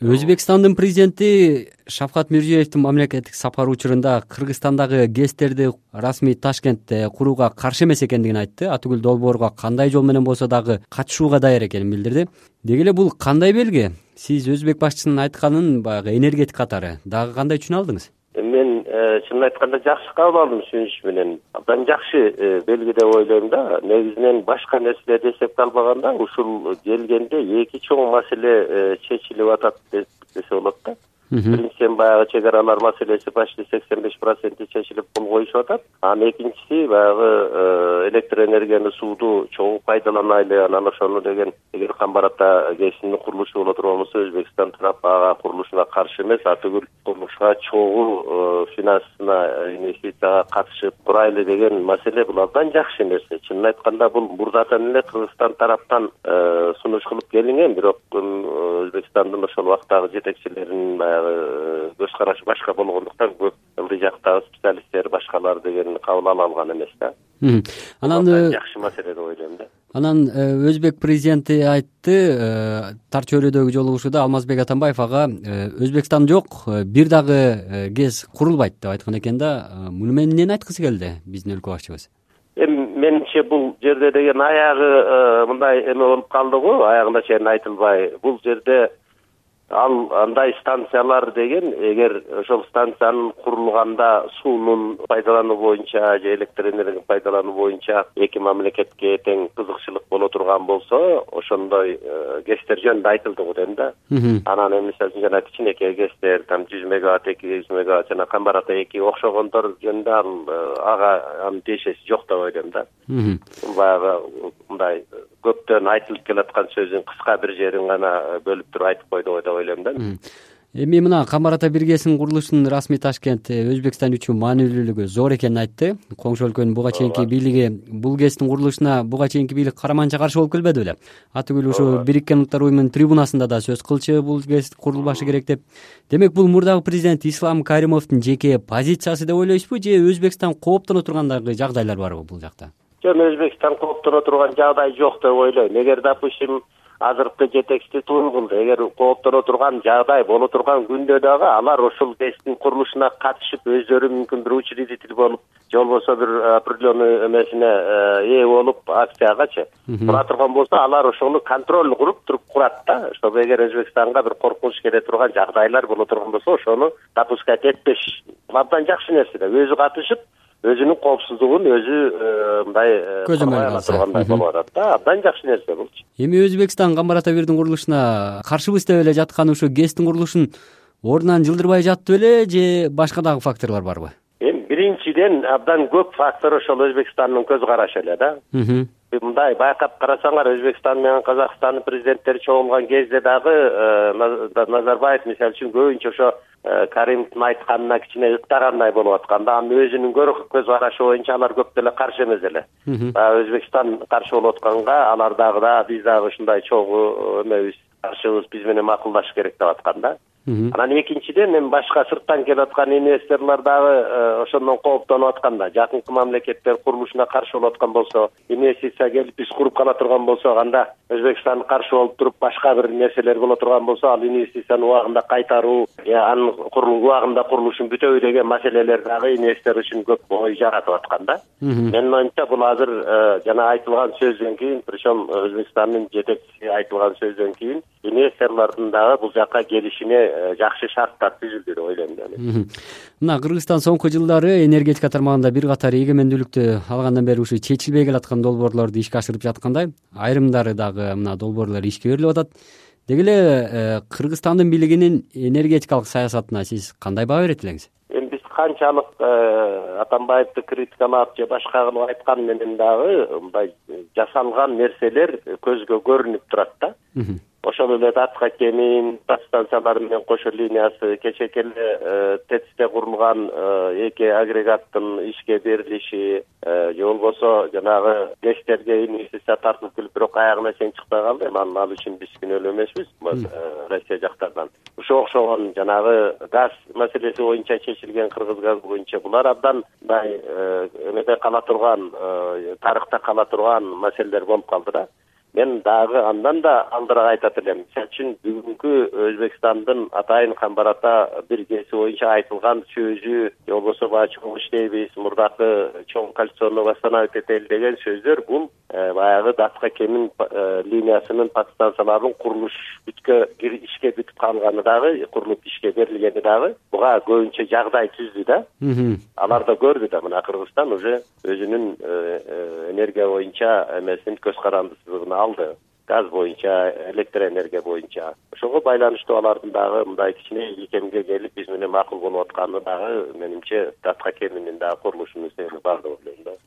өзбекстандын президенти шавкат мирзиеевдин мамлекеттик сапары учурунда кыргызстандагы гэстерди расмий ташкентте курууга каршы эмес экендигин айтты. Атүгүл долбоорго кандай жол менен болсо дагы катышууга даяр экенин билдирди. Деги эле бул кандай белги? Сиз өзбек башчысынын айтканын баягы энергетик катары дагы кандай түшүнө алдыңыз? Мен чынын айтканда жакшы кабыл алдым түшүнүш менен абдан жакшы э, белги деп ойлойм да негизинен башка нерселерди эсепке албаганда ушул келгенде эки чоң маселе э, чечилип атат десе болот да биринчиден баягы чек аралар маселеси почти сексен беш проценти чечилип кол коюшуп атат. Анан экинчиси баягы э, электр энергияны сууду чогуу пайдаланайлы анан ошону деген эгер камбар-ата гэсинин курулушу боло турган болсо өзбекстан тарап ага курулушуна каршы эмес. Атүгүл курулушка чогуу э, финансына инвестицияга катышып турайлы деген маселе бул абдан жакшы нерсе чынын айтканда бул мурдатан эле кыргызстан тараптан э, сунуш кылып келинген бирок ошол убактагы жетекчилеринин баягы Э, көз карашы башка болгондуктан көп ылдый жактагы специалисттер башкалар деген кабыл ала алган эмес да. Анан э, жакшы маселе деп ойлойм да. анан э, өзбек президенти айтты тар чөйрөдөгү жолугушууда алмазбек атамбаев ага өзбекстан жок бир дагы гэс курулбайт деп айткан экен да. Муну менен эмнени айткысы келди? Биздин өлкө башчыбыз бул жерде деген аягы мындай эме болуп калды го аягына чейин айтылбай. Бул жерде ал андай станциялар деген эгер ошол станциянын курулганда суунун пайдалануу боюнча же электр энергияны пайдалануу боюнча эки мамлекетке тең кызыкчылык боло турган болсо ошондой э, гэстер жөнүндө айтылды го дейм да. Анан эми мисалы үчүн жана кичинекей гэстер там жүз мегаватт эки жүз мегаватт жана камбар эки окшогондор жөнүндө ал э, ага анын тиешеси жок деп ойлойм да. Баягы мындай көптөн айтылып келаткан сөзүн кыска бир жерин гана бөлүп туруп айтып койду деп ойлойм да. Эми мына камбар ата бир гэсин курулушунун расмий ташкент э, өзбекстан үчүн маанилүүлүгү зор экенин айтты. Коңшу өлкөнүн буга чейинки бийлиги бул гэстин курулушуна буга чейинки бийлик караманча каршы болуп келбеди беле атүгүл ушу бириккен улуттар уюмунун трибунасында да сөз кылчу бул гэс курулбашы керек деп. Демек бул мурдагы президент ислам каримовдун жеке позициясы деп ойлойсузбу же өзбекстан кооптоно турган дагы жагдайлар барбы бул жакта жок өзбекстан кооптоно турган жагдай жок деп ойлойм. Эгер допустим азыркы жетекчилик туура кылды эгер кооптоно турган жагдай боло турган күндө дагы алар ушул гэстин курулушуна катышып өздөрү мүмкүн бир учредитель болуп же болбосо бир определенный эмесине э, ээ болуп акциягачы тура турган болсо алар ошону контроль куруп туруп курат да. Чтобы эгер өзбекстанга бир коркунуч келе турган жагдайлар боло турган болсо ошону допускать этпеш. Абдан жакшы нерсе да. Өзү катышып өзүнүн коопсуздугун өзү э, мындай э, көзөмөл ала тургандай болуп атат да. Абдан жакшы нерсе булчу эми өзбекстан камбар ата бирдин курулушуна каршыбыз деп эле жатканы ушу гэстин курулушун ордунан жылдырбай жатты беле же башка дагы факторлор барбы? Эми биринчиден абдан көп фактор ошол өзбекстандын көз карашы эле да. Мындай байкап карасаңар өзбекстан менен казакстандын президенттери чогулган кезде дагы э, назарбаев мисалы үчүн көбүнчө ошо каримовдун айтканына кичине ыктагандай болуп аткан да анын өзүнүн көз карашы боюнча алар көп деле каршы эмес эле. Баягы өзбекстан каршы болуп атканга алар дагы да биз дагы ушундай чогуу эмебиз каршыбыз биз менен макулдашыш керек деп аткан да анан экинчиден эми башка сырттан келип аткан инвесторлор дагы э, ошондон кооптонуп аткан да. Жакынкы мамлекеттер курулушуна каршы болуп аткан болсо инвестиция келип биз куруп кала турган болсок анда өзбекстан каршы болуп туруп башка бир нерселер боло турган болсо ал инвестицияны убагында кайтаруу анын убагында курулушун бүтөбү деген маселелер дагы инвестор үчүн көп ой жаратып аткан да. Менин оюмча бул азыр э, жана айтылган сөздөн кийин причем өзбекстандын жетекчиси айтылган сөздөн кийин инвесторлордун дагы бул жака келишине Э, жакшы шарттар түзүлдү деп ойлойм да. Мен мына кыргызстан соңку жылдары энергетика тармагында бир катар эгемендүүлүктү алгандан бери ушу чечилбей келаткан долбоорлорду ишке ашырып жаткандай айрымдары дагы мына долбоорлор ишке берилип атат. Деги эле э, кыргызстандын бийлигинин энергетикалык саясатына сиз кандай баа берет элеңиз? Эми биз канчалык э, атамбаевди критикалап же башка кылып айткан менен дагы мындай жасалган нерселер көзгө көрүнүп турат да ошол эле татка кемин подстанциялары менен кошо линиясы кечээки эле э, тэцте курулган э, эки агрегаттын ишке берилиши э, же болбосо жанагы гэстерге инвестиция тартылып келип бирок аягына чейин чыкпай калды. Эми анын ал үчүн биз күнөөлүү эмеспиз россия жактардан ушуга окшогон жанагы газ маселеси боюнча чечилген кыргыз газы боюнча булар. Абдан мындай эмеде кала турган тарыхта кала турган маселелер болуп калды да мен дагы андан да алдыраак айтат элем. Мисалы үчүн бүгүнкү өзбекстандын атайын камбар ата биргеси боюнча айтылган сөзү же болбосо баягы чоң иштейбиз мурдакы чоң кольцоно восстановить деген сөздөр бул э, баягы датка кемин э, линиясынын подстанцияларынын курулуш бүткө ишке бүтүп калганы дагы курулуп ишке берилгени дагы буга көбүнчө жагдай түздү да. Алар да көрдү да мына кыргызстан уже өзүнүн э, энергия боюнча эмесин көз карандысыздыгын алды. Газ боюнча электроэнергия боюнча. Ошого байланыштуу алардын дагы мындай кичине ийкемге келип биз менен макул болуп атканы дагы менимче датка кеминин дагы курулушунун себеби бар деп ойлойм